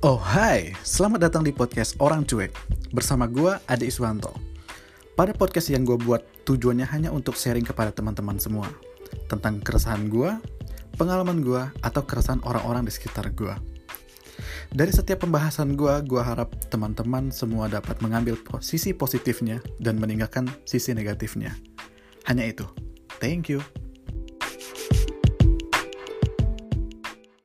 Oh hai, selamat datang di podcast Orang Cuek. Bersama gue, Ade Iswanto. Pada podcast yang gue buat tujuannya hanya untuk sharing kepada teman-teman semua Tentang keresahan gue, pengalaman gue, atau keresahan orang-orang di sekitar gue Dari setiap pembahasan gue, gue harap teman-teman semua dapat mengambil sisi positifnya dan meninggalkan sisi negatifnya. Hanya itu, thank you.